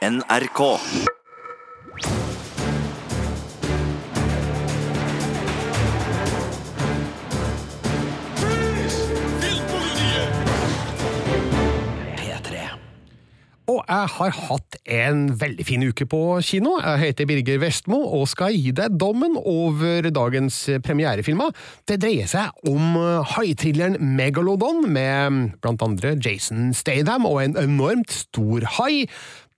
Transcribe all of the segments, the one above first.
NRK. Og jeg har hatt en veldig fin uke på kino. Jeg heter Birger Vestmo og skal gi deg dommen over dagens premierefilmer. Det dreier seg om haithrilleren Megalodon med blant andre Jason Statham og en enormt stor hai.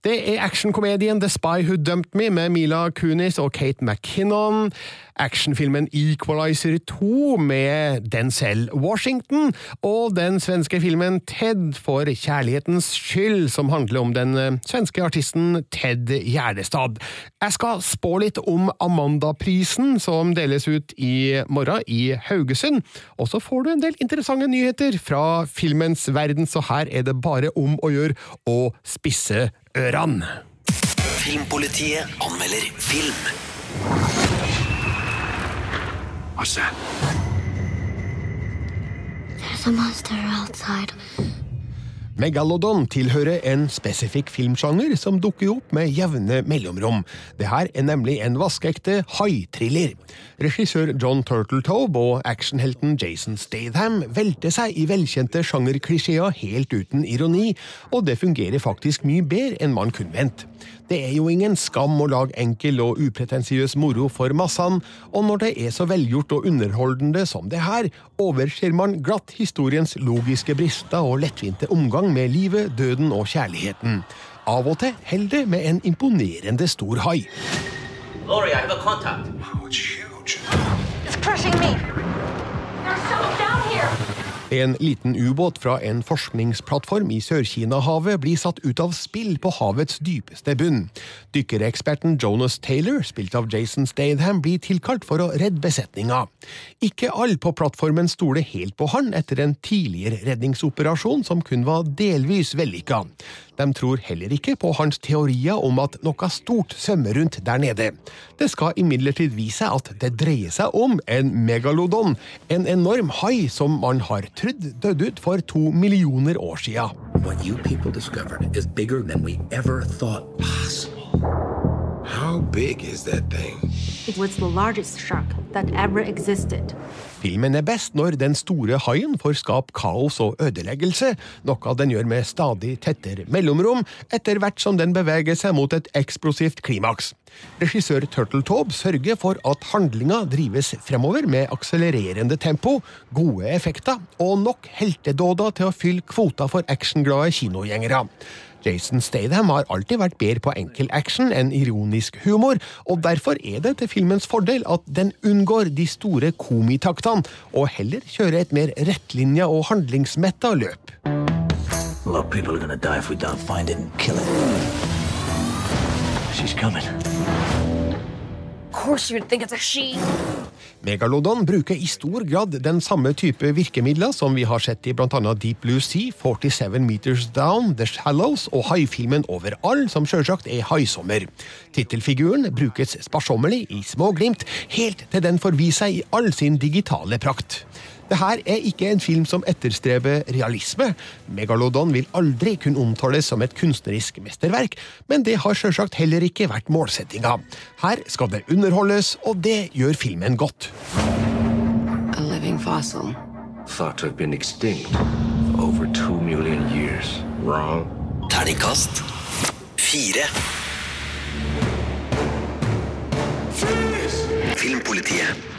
Det er actionkomedien The Spy Who Dumped Me med Mila Kunis og Kate McKinnon. Actionfilmen Equalizer 2 med Denzel Washington. Og den svenske filmen Ted for kjærlighetens skyld, som handler om den eh, svenske artisten Ted Gjerdestad. Jeg skal spå litt om Amandaprisen, som deles ut i morgen i Haugesund. Og så får du en del interessante nyheter fra filmens verden, så her er det bare om å gjøre å spisse ørene. Filmpolitiet anmelder film. What's that? There's a monster outside. Megalodon tilhører en spesifikk filmsjanger som dukker opp med jevne mellomrom. Det her er nemlig en vaskeekte haithriller. Regissør John Turtletaube og actionhelten Jason Statham velter seg i velkjente sjangerklisjeer helt uten ironi, og det fungerer faktisk mye bedre enn man kunne vente. Det er jo ingen skam å lage enkel og upretensiøs moro for massene, og når det er så velgjort og underholdende som det her, overser man glatt historiens logiske brister og lettvinte omgang med livet, døden og kjærligheten. Av og til holder det med en imponerende stor hai. Laurie, I have a contact. Oh, it's huge. It's crushing me. En liten ubåt fra en forskningsplattform i Sør-Kina-havet blir satt ut av spill på havets dypeste bunn. Dykkereksperten Jonas Taylor, spilt av Jason Statham, blir tilkalt for å redde besetninga. Ikke alle på plattformen stoler helt på han etter en tidligere redningsoperasjon som kun var delvis vellykka. De tror heller ikke på hans teorier om at noe stort svømmer rundt der nede. Det skal imidlertid vise at det dreier seg om en megalodon, en enorm hai som man har trodd døde ut for to millioner år siden. What you people discovered is bigger than we ever thought possible. How big is that thing? It was the largest shark that ever existed. Filmen er best når den store haien får skape kaos og ødeleggelse, noe den gjør med stadig tettere mellomrom, etter hvert som den beveger seg mot et eksplosivt klimaks. Regissør Turtle Taube sørger for at handlinga drives fremover med akselererende tempo, gode effekter og nok heltedåder til å fylle kvota for actionglade kinogjengere. Jason Statham har alltid vært bedre på enkel action enn ironisk humor, og derfor er det til filmens fordel at den unngår de store komitaktene, og heller kjøre et mer rettlinja og handlingsmetta løp. Of people are gonna die if we don't find it and kill it. She's coming. Of course you'd would think it's a she. Megalodon bruker i stor grad den samme type virkemidler som vi har sett i bl.a. Deep Blue Sea, 47 Meters Down, The Shallows og haifilmen Overall, som sjølsagt er haisommer. Tittelfiguren brukes sparsommelig i små glimt, helt til den får vise seg i all sin digitale prakt. Det her er ikke en film som etterstreber realisme. Megalodon vil aldri kunne omtales som et kunstnerisk mesterverk, men det har sjølsagt heller ikke vært målsettinga. Her skal det underholdes, og det gjør filmen godt. A living fossil. Thought to have been extinct over two million years. Wrong. Terningkast fire. Filmpolitiet.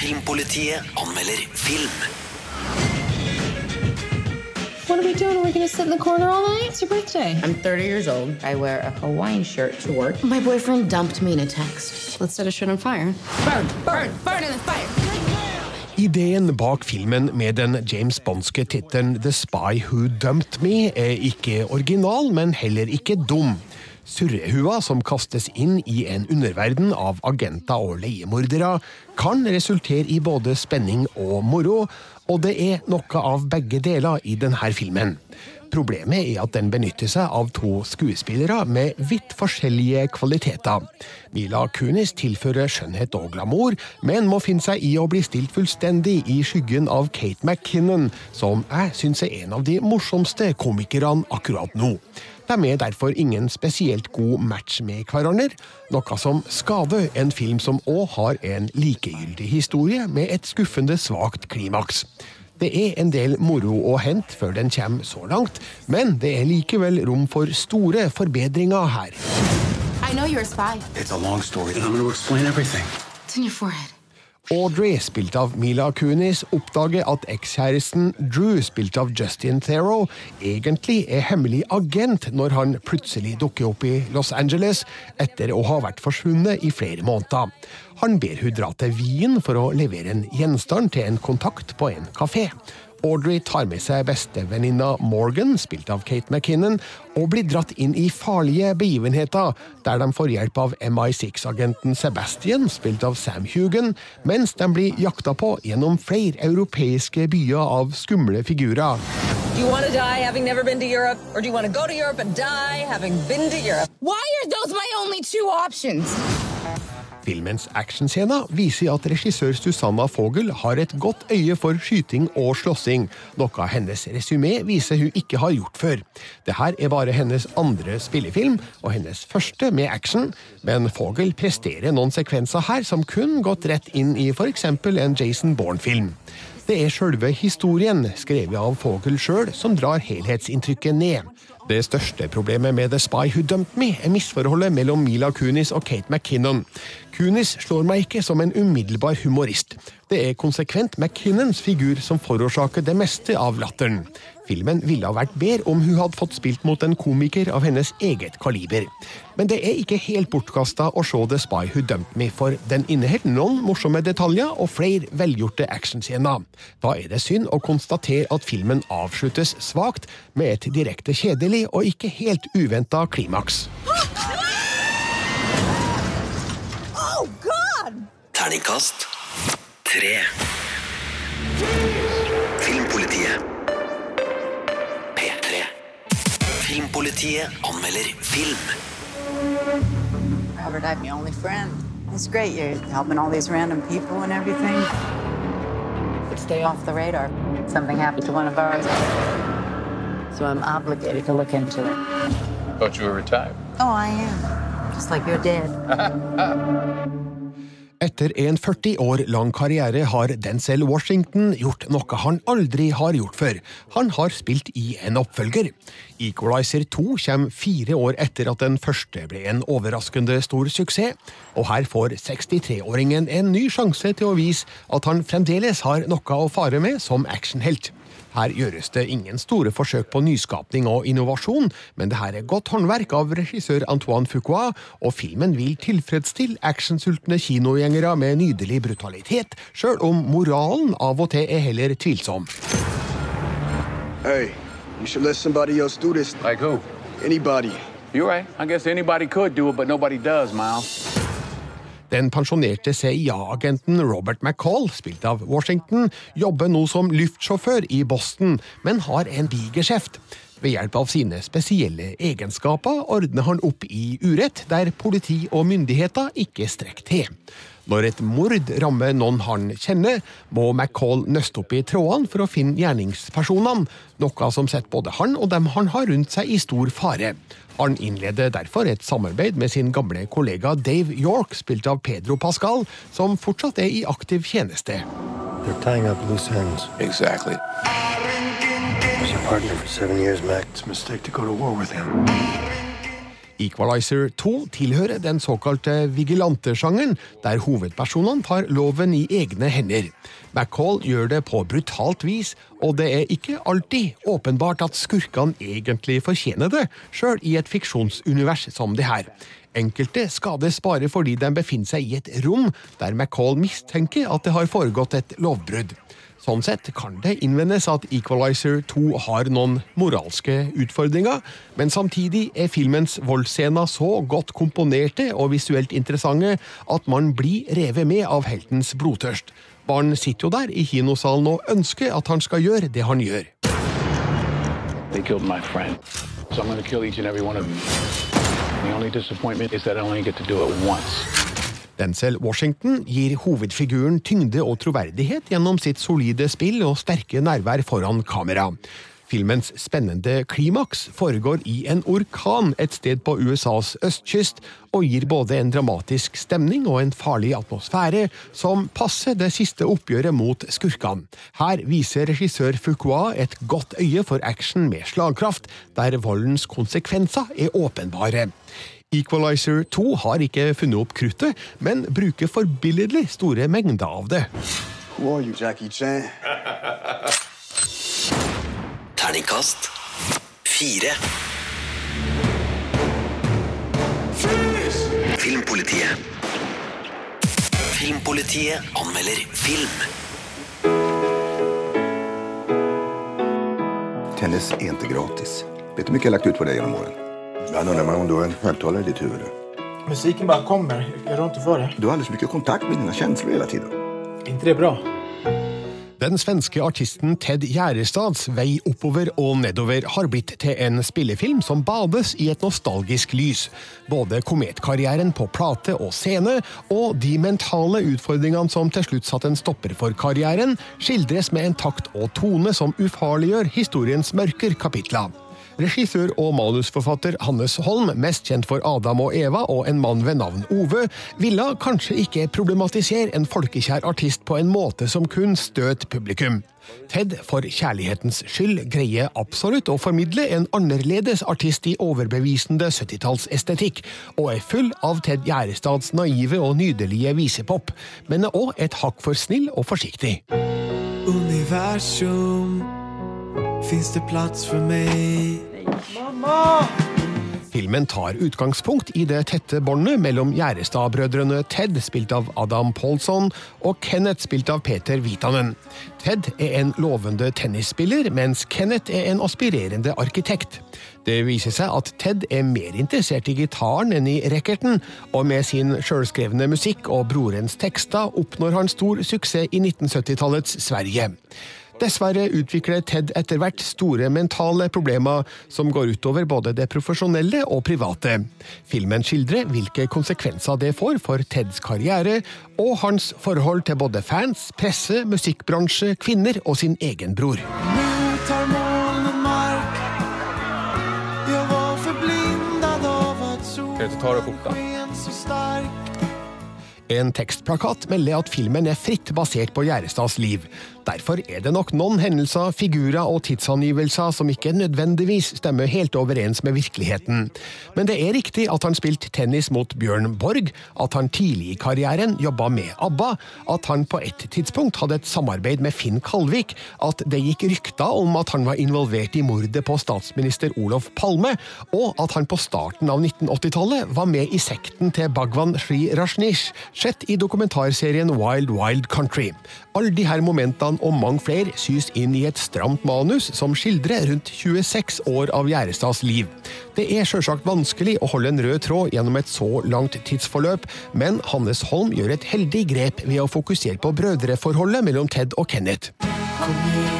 Filmpolitiet anmelder film. What are we doing? Are we going to sit in the corner all night? It's your birthday. I'm 30 years old. I wear a Hawaiian shirt to work. My boyfriend dumped me in a text. Let's set a shit on fire. Burn, burn, burn in the fire. Ideen bak filmen med den James Bondske tittelen The Spy Who Dumped Me er ikke original, men heller ikke dum. Surrehua som kastes inn i en underverden av agenter og leiemordere, kan resultere i både spenning og moro, og det er noe av begge deler i denne filmen. Problemet er at den benytter seg av to skuespillere med vidt forskjellige kvaliteter. Mila Kunis tilfører skjønnhet og glamour, men må finne seg i å bli stilt fullstendig i skyggen av Kate McKinnon, som jeg syns er en av de morsomste komikerne akkurat nå. De er derfor ingen spesielt god match med hverandre, noe som skader en film som òg har en likegyldig historie med et skuffende svakt klimaks. Det er en del moro å hente før den kommer så langt, men det er likevel rom for store forbedringer her. I know you're a spy. It's a long story, and I'm going to explain everything. It's in your forehead. Audrey, spilt av Mila Kunis, oppdager at ekskjæresten Drew, spilt av Justin Theroux, egentlig er hemmelig agent når han plutselig dukker opp i Los Angeles etter å ha vært forsvunnet i flere måneder. Han ber hun dra til Wien for å levere en gjenstand til en kontakt på en kafé. Audrey tar med seg bestevenninna Morgan, spilt av Kate McKinnon, og blir dratt inn i farlige begivenheter, der de får hjelp av MI6-agenten Sebastian, spilt av Sam Hugan, mens de blir jakta på gjennom flere europeiske byer av skumle figurer. Do you want to die having never been to Europe, or do you want to go to Europe and die having been to Europe? Why are those my only two options? Filmens actionscene viser at regissør Susanna Fogel har et godt øye for skyting og slåssing, noe hennes resymé viser hun ikke har gjort før. Dette er bare hennes andre spillefilm, og hennes første med action, men Fogel presterer noen sekvenser her som kun gått rett inn i f.eks. en Jason Bourne-film. Det er sjølve historien, skrevet av Fogel sjøl, som drar helhetsinntrykket ned. Det største problemet med The Spy Who Dumped Me er misforholdet mellom Mila Kunis og Kate McKinnon. Kunis slår meg ikke som en umiddelbar humorist. Det er konsekvent McKinnons figur som forårsaker det meste av latteren. Filmen ville ha vært bedre om hun hadde fått spilt mot en komiker av hennes eget kaliber. Men det er ikke helt bortkasta å se The Spy Who Dumped Me, for den inneholder noen morsomme detaljer og flere velgjorte actionscener. Da er det synd å konstatere at filmen avsluttes svakt, med et direkte kjedelig og ikke helt uventa klimaks. Terningkast tre. Filmpolitiet. P3. Filmpolitiet anmelder film. Robert, I'm your only friend. It's great you're helping all these random people and everything. But stay off the radar. Something happened to one of ours. So I'm obligated to look into it. Thought you were retired. Oh, I am. Just like you're dead. Etter en 40 år lang karriere har Denzel Washington gjort noe han aldri har gjort før. Han har spilt i en oppfølger. Equalizer 2 kommer fire år etter at den første ble en overraskende stor suksess, og her får 63-åringen en ny sjanse til å vise at han fremdeles har noe å fare med som actionhelt. Her gjøres det ingen store forsøk på nyskapning og innovasjon, men det her er godt håndverk av regissør Antoine Foucault, og filmen vil tilfredsstille actionsultne kinogjengere med nydelig brutalitet, sjøl om moralen av og til er heller tvilsom. Hey, you should let somebody else do this. Like who? Anybody. You're right. I guess anybody could do it, but nobody does, Miles. Den pensjonerte CIA-agenten Robert McCall, spilt av Washington, jobber nå som luftsjåfør i Boston, men har en diger kjeft. Ved hjelp av sine spesielle egenskaper ordner han opp i urett der politi og myndigheter ikke strekker til. Når et mord rammer noen han kjenner, må McCall nøste opp i trådene for å finne gjerningspersonene, noe som setter både han og dem han har rundt seg i stor fare. Han innleder derfor et samarbeid med sin gamle kollega Dave York, spilt av Pedro Pascal, som fortsatt er i aktiv tjeneste. They're tying up loose ends. Exactly. Was your partner for seven years, Mac. It's a mistake to go to war with him. Equalizer 2 tilhører den såkalte vigilantesjangeren, der hovedpersonene tar loven i egne hender. McCall gjør det på brutalt vis, og det er ikke alltid åpenbart at skurkene egentlig fortjener det, sjøl i et fiksjonsunivers som det her. Enkelte skades bare fordi de befinner seg i et rom der McCall mistenker at det har foregått et lovbrudd. Sånn sett kan det innvendes at Equalizer 2 har noen moralske utfordringer, men samtidig er filmens voldsscener så godt komponerte og visuelt interessante at man blir revet med av heltens blodtørst. Barn sitter jo der i kinosalen og ønsker at han skal gjøre det han gjør. They killed my friend. So I'm to kill each and every one of you. The only disappointment is that I only get to do it once. Denzel Washington gir hovedfiguren tyngde og troverdighet gjennom sitt solide spill og sterke nærvær foran kamera. Filmens spennende klimaks foregår i en orkan et sted på USAs østkyst, og gir både en dramatisk stemning og en farlig atmosfære som passer det siste oppgjøret mot skurkene. Her viser regissør Fuqua et godt øye for action med slagkraft, der voldens konsekvenser er åpenbare. Equalizer 2 har ikke funnet opp kruttet, men bruker forbilledlig store mengder av det. Who are you, Jackie Chan? Terningkast fire. Filmpolitiet. Filmpolitiet anmelder film. Tennis er ikke gratis. Vet du hvor mye jeg har lagt ut på gjennom genom åren? Ibland undrar man en högtalare i ditt huvud. Musiken bara kommer. Jag rår inte för det. Du har alldeles för mycket kontakt med dina känslor hela tiden. inte det bra? Den svenske artisten Ted Gjerestads vei oppover og nedover har blitt til en spillefilm som bades i et nostalgisk lys. Både kometkarrieren på plate og scene, og de mentale utfordringene som til slutt satte en stopper for karrieren, skildres med en takt og tone som ufarliggjør historiens mørker kapitler. Regissør og manusforfatter Hannes Holm, mest kjent for Adam og Eva og En mann ved navn Ove, ville kanskje ikke problematisere en folkekjær artist på en måte som kun støt publikum. Ted for kjærlighetens skyld greier absolutt å formidle en annerledes artist i overbevisende 70-tallsestetikk, og er full av Ted Gjerestads naive og nydelige visepop, men er òg et hakk for snill og forsiktig. Universum, finns det plass for mig? Mamma! Filmen tar utgangspunkt i det tette båndet mellom Gjerestad-brødrene Ted, spilt av Adam Paulson, og Kenneth, spilt av Peter Vitanen. Ted er en lovende tennisspiller, mens Kenneth er en aspirerende arkitekt. Det viser seg at Ted er mer interessert i gitaren enn i racketen, og med sin sjølskrevne musikk og brorens tekster oppnår han stor suksess i 1970-tallets Sverige. Dessverre utvikler Ted etter hvert store mentale problemer som går utover både det profesjonelle og private. Filmen skildrer hvilke konsekvenser det får for Teds karriere, og hans forhold til både fans, presse, musikkbransje, kvinner og sin egen bror. Nu tar molnen mark. Jag var förblindad av at solen. En tekstplakat melder at filmen er fritt basert på Gjerestads liv. Derfor er det nok noen hendelser, figurer og tidsangivelser som ikke nødvendigvis stemmer helt overens med virkeligheten. Men det er riktig at han spilte tennis mot Bjørn Borg, at han tidlig i karrieren jobba med ABBA, at han på et tidspunkt hadde et samarbeid med Finn Kalvik, at det gikk rykter om at han var involvert i mordet på statsminister Olof Palme, og at han på starten av 1980-tallet var med i sekten til Bhagwan Sri Rajneesh, sett i dokumentarserien Wild Wild Country. Alle disse momentene og mange flere sys inn i et stramt manus som skildrer rundt 26 år av Gjærestads liv. Det er sjølsagt vanskelig å holde en rød tråd gjennom et så langt tidsforløp, men Hannes Holm gjør et heldig grep ved å fokusere på brødreforholdet mellom Ted og Kenneth. Kom ge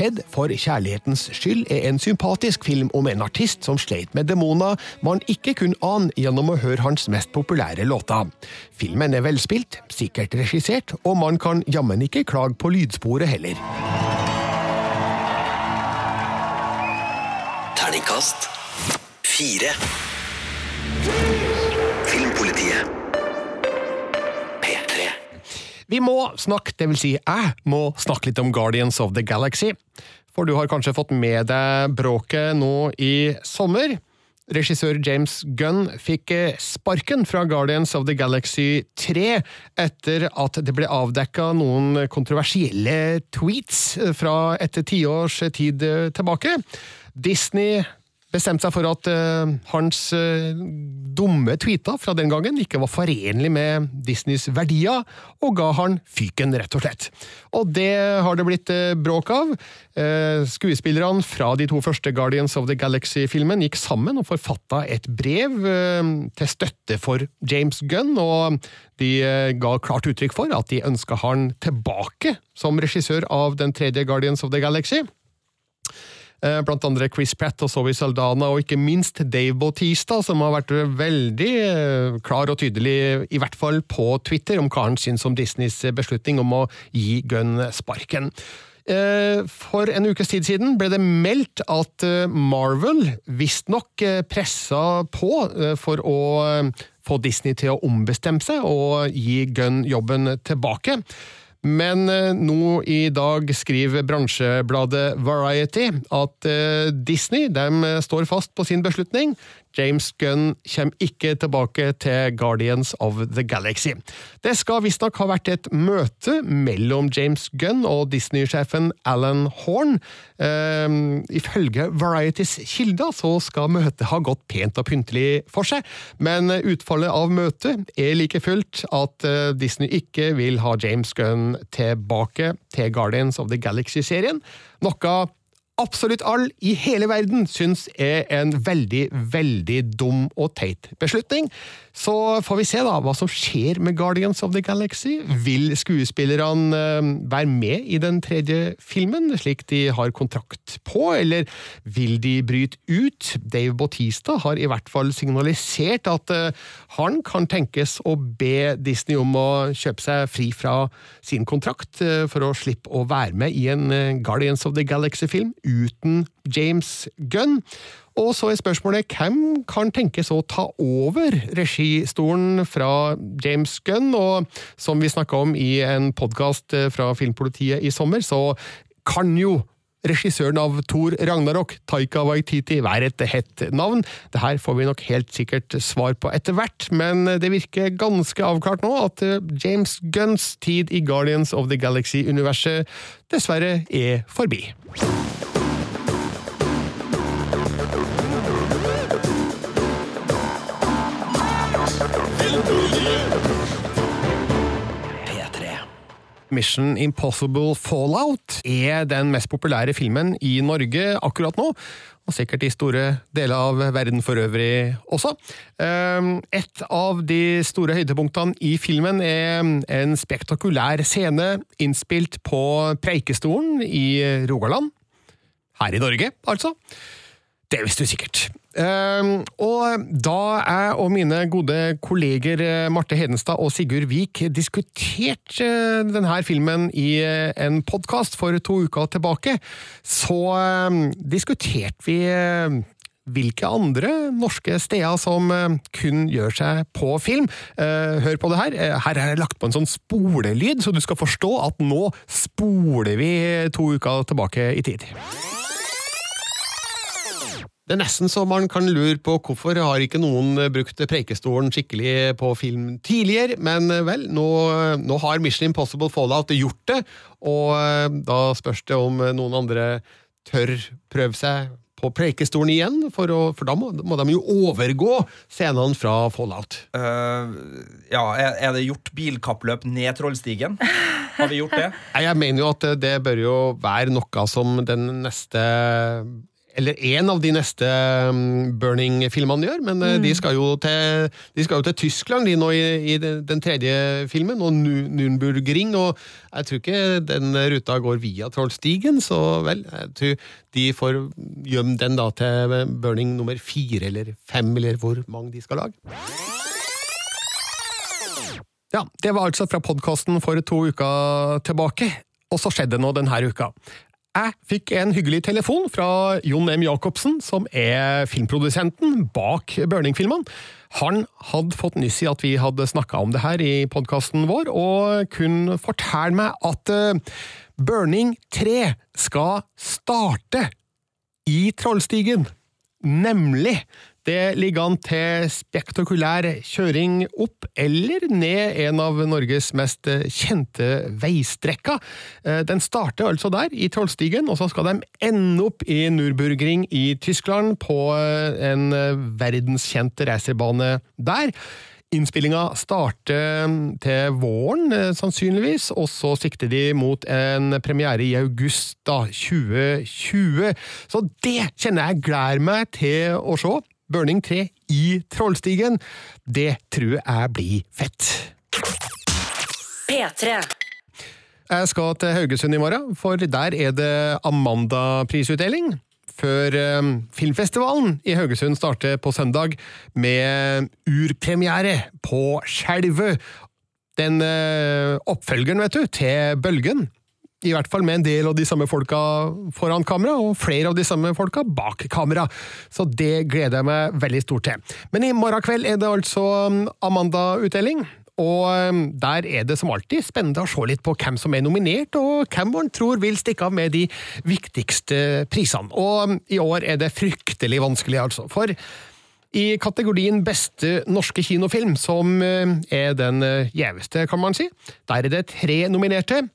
Ted for kjærlighetens skyld er en sympatisk film om en artist som sleit med demoner man ikke kunne ane gjennom å høre hans mest populære låter. Filmen er velspilt, sikkert regissert, og man kan jammen ikke klage på lydsporet heller. Terningkast fire. Vi må snakke, det vil si jeg må snakke litt om Guardians of the Galaxy. For du har kanskje fått med deg bråket nå i sommer. Regissør James Gunn fikk eh, sparken fra Guardians of the Galaxy 3 etter at det ble avdekka noen kontroversielle tweets fra et tiårs tid tilbake. Disney bestemte seg for at uh, hans uh, dumme tweeter fra den gangen ikke var forenlig med Disneys verdier, og ga han fyken, rett og slett. Og det har det blitt uh, bråk av. Skuespillerne fra de to første Guardians of the Galaxy-filmen gikk sammen og forfatta et brev til støtte for James Gunn, og de ga klart uttrykk for at de ønska han tilbake som regissør av den tredje Guardians of the Galaxy. Eh, Blant andre Chris Pratt og Zoe Saldana, og ikke minst Dave Bautista, som har vært veldig eh, klar og tydelig, i hvert fall på Twitter, om hva han syns om Disneys beslutning om å gi Gunn sparken. Eh, For en ukes tid siden ble det meldt at eh, Marvel visstnok eh, pressa på eh, for å eh, få Disney til å ombestemme seg og gi Gunn jobben tilbake. Men eh, nå i dag skriver bransjebladet Variety at eh, Disney de står fast på sin beslutning. James Gunn kommer ikke tilbake til Guardians of the Galaxy. Det skal visstnok ha vært et møte mellom James Gunn og Disney-sjefen Alan Horn. Ehm, ifølge Varieties kilder så skal møtet ha gått pent og pyntelig for seg, men utfallet av møtet er like fullt at eh, Disney ikke vil ha James Gunn tilbake til Guardians of the Galaxy-serien, noe absolutt alle i hele verden syns er en veldig, veldig dum og teit beslutning. Så får vi se da hva som skjer med Guardians of the Galaxy. Vil skuespillerne eh, være med i den tredje filmen, slik de har kontrakt på, eller vil de bryte ut? Dave Bautista har i hvert fall signalisert at eh, han kan tenkes å be Disney om å kjøpe seg fri fra sin kontrakt eh, for å slippe å være med i en Guardians of the Galaxy-film uten James Gunn. Og så er spørsmålet hvem kan tenkes å ta over registolen fra James Gunn? Og som vi snakka om i en podkast fra Filmpolitiet i sommer, så kan jo regissøren av Thor Ragnarok, Taika Waititi, være et hett navn. Det her får vi nok helt sikkert svar på etter hvert, men det virker ganske avklart nå at James Gunns tid i Guardians of the Galaxy-universet dessverre er forbi. Mission Impossible Fallout er den mest populære filmen i Norge akkurat nå, og sikkert i store deler av verden for øvrig også. Ehm, Et av de store høydepunktene i filmen er en spektakulær scene innspilt på Preikestolen i Rogaland. Her i Norge, altså. Det visste du sikkert. Um, og da jeg og mine gode kolleger eh, Marte Hedenstad og Sigurd Vik diskuterte uh, denne filmen i uh, en podkast for to uker tilbake, så uh, diskuterte vi hvilke andre norske steder som kun gjør seg på film. Hør på det her. Her er det lagt på en sånn spolelyd, så du skal forstå at nå spoler vi to uker tilbake i tid. Det er nesten så man kan lure på hvorfor har ikke noen brukt Preikestolen skikkelig på film tidligere, men vel, nå, nå har Mission Impossible Fallout gjort det, og da spørs det om noen andre tør prøve seg på Preikestolen igjen, for, å, for da må, må, de jo overgå scenene fra Fallout. Uh, ja, er, er, det gjort bilkappløp ned Trollstigen? Har vi gjort det? Jeg mener jo at det bør jo være noe som den neste eller en av de neste Burning-filmene gjør, men mm. de, skal til, de, skal jo til, Tyskland de nå i, i, den tredje filmen, og Nürnbergring, og jeg tror ikke den ruta går via Trollstigen, så vel, jeg tror de får gjemme den da til Burning nummer fire eller fem, eller hvor mange de skal lage. Ja, det var altså fra podkasten for to uker tilbake, og så skjedde det noe denne uka. Jeg fikk en hyggelig telefon fra Jon M. Jacobsen, som er filmprodusenten bak Burning-filmene. Han hadde fått nyss i at vi hadde snakka om det her i podkasten vår, og kunne fortelle meg at Burning 3 skal starte i Trollstigen. Nemlig det ligger an til spektakulær kjøring opp eller ned en av Norges mest kjente veistrekker. Den starter altså der, i Trollstigen, og så skal de ende opp i Nürburgring i Tyskland, på en verdenskjent racerbane der. Innspillinga starter til våren, sannsynligvis, og så sikter de mot en premiere i august da, 2020. Så det kjenner jeg gleder meg til å se. Burning 3 i Trollstigen. Det tror jeg blir fett. P3 Jeg skal til Haugesund i morgen, for der er det Amanda-prisutdeling. før eh, filmfestivalen i Haugesund starter på søndag med urpremiere på Skjelvet. Den eh, oppfølgeren, vet du, til Bølgen. I hvert fall med en del av de samme folka foran kamera, og flere av de samme folka bak kamera. Så det gleder jeg meg veldig stort til. Men i morgen kveld er det altså um, Amanda-utdeling. Og um, der er det som alltid spennende å se litt på hvem som er nominert, og hvem man tror vil stikke av med de viktigste prisene. Og um, i år er det fryktelig vanskelig, altså. For i kategorien Beste norske kinofilm, som er den uh, gjeveste, kan man si, der er det tre nominerte.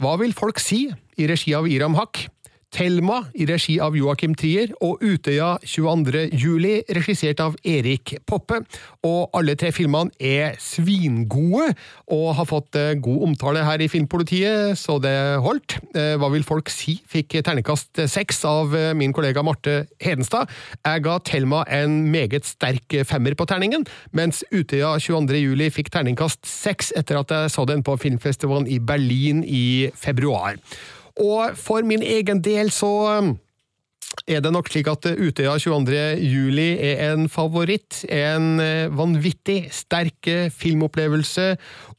Hva vil folk si? i regi av Iram Haq. Thelma i regi av Joakim Trier, og Utøya 22. juli regissert av Erik Poppe. Og alle tre filmene er svingode, og har fått eh, god omtale her i Filmpolitiet, så det holdt. Eh, Hva vil folk si? Fikk ternekast seks av eh, min kollega Marte Hedenstad. Jeg ga Thelma en meget sterk femmer på terningen, mens Utøya 22. juli fikk terningkast seks etter at jeg så den på filmfestivalen i Berlin i februar. Og for min egen del så um, er det nok slik at Utøya 22. juli er en favoritt. En eh, vanvittig sterk eh, filmopplevelse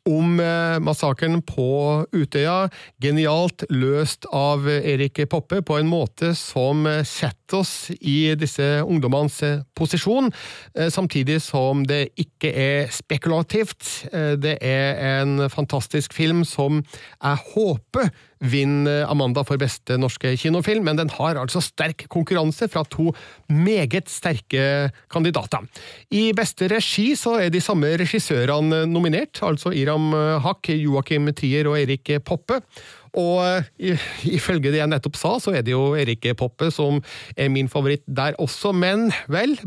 om massakren på Utøya. Genialt løst av Erik Poppe på en måte som setter oss i disse ungdommenes posisjon, samtidig som det ikke er spekulativt. Det er en fantastisk film som jeg håper vinner Amanda for beste norske kinofilm, men den har altså sterk konkurranse fra to meget sterke kandidater. I beste regi så er de samme regissørene nominert, altså Iram Haq, Joakim Trier og Erik Poppe. Og ifølge det jeg nettopp sa, så er det jo Erik Poppe som er min favoritt der også, men vel,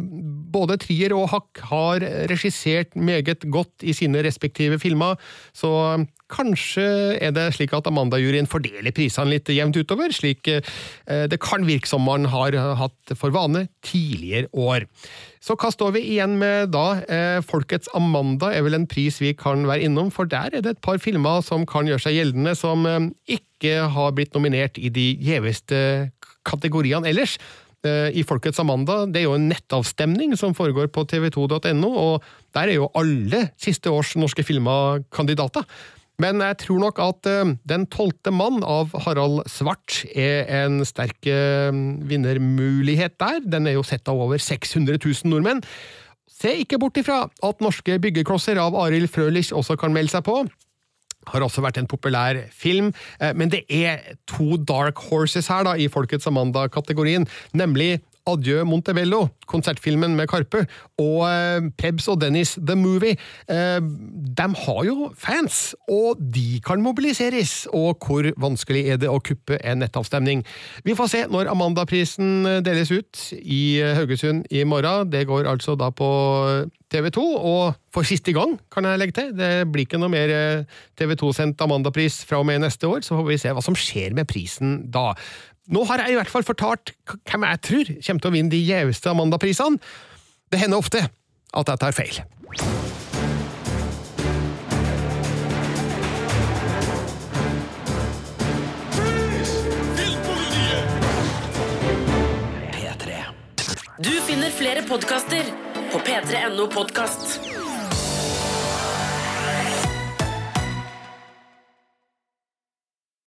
både Trier og Hack har regissert meget godt i sine respektive filmer, så kanskje er det slik at Amanda-juryen fordeler prisene litt jevnt utover, slik det kan virke som man har hatt for vane tidligere år. Så hva står vi igjen med da? Folkets Amanda er vel en pris vi kan være innom, for der er det et par filmer som kan gjøre seg gjeldende, som ikke har blitt nominert i de gjeveste kategoriene ellers. I Folkets Amanda, det er jo en nettavstemning som foregår på tv2.no, og der er jo alle siste års norske filmer kandidater. Men jeg tror nok at Den tolvte mann av Harald Svart er en sterk vinnermulighet der. Den er jo sett av over 600 000 nordmenn. Se ikke bort ifra at norske byggeklosser av Arild Frølich også kan melde seg på. Har også vært en populær film, men det er to dark horses her da, i Folkets Amanda-kategorien, nemlig Adjø Montebello, konsertfilmen med Karpe, og eh, Prebz og Dennis The Movie. Eh, de har jo fans, og de kan mobiliseres. Og hvor vanskelig er det å kuppe en nettavstemning? Vi får se når Amandaprisen deles ut i Haugesund i morgen. Det går altså da på TV 2, og for siste gang, kan jeg legge til. Det blir ikke noe mer TV 2-sendt Amandapris fra og med neste år, så får vi se hva som skjer med prisen da. Nå har jeg i hvert fall fortalt hvem jeg tror kommer til å vinne de gjeveste Amanda-prisene. Det hender ofte at jeg tar feil. Du finner flere podkaster på p3.no podkast.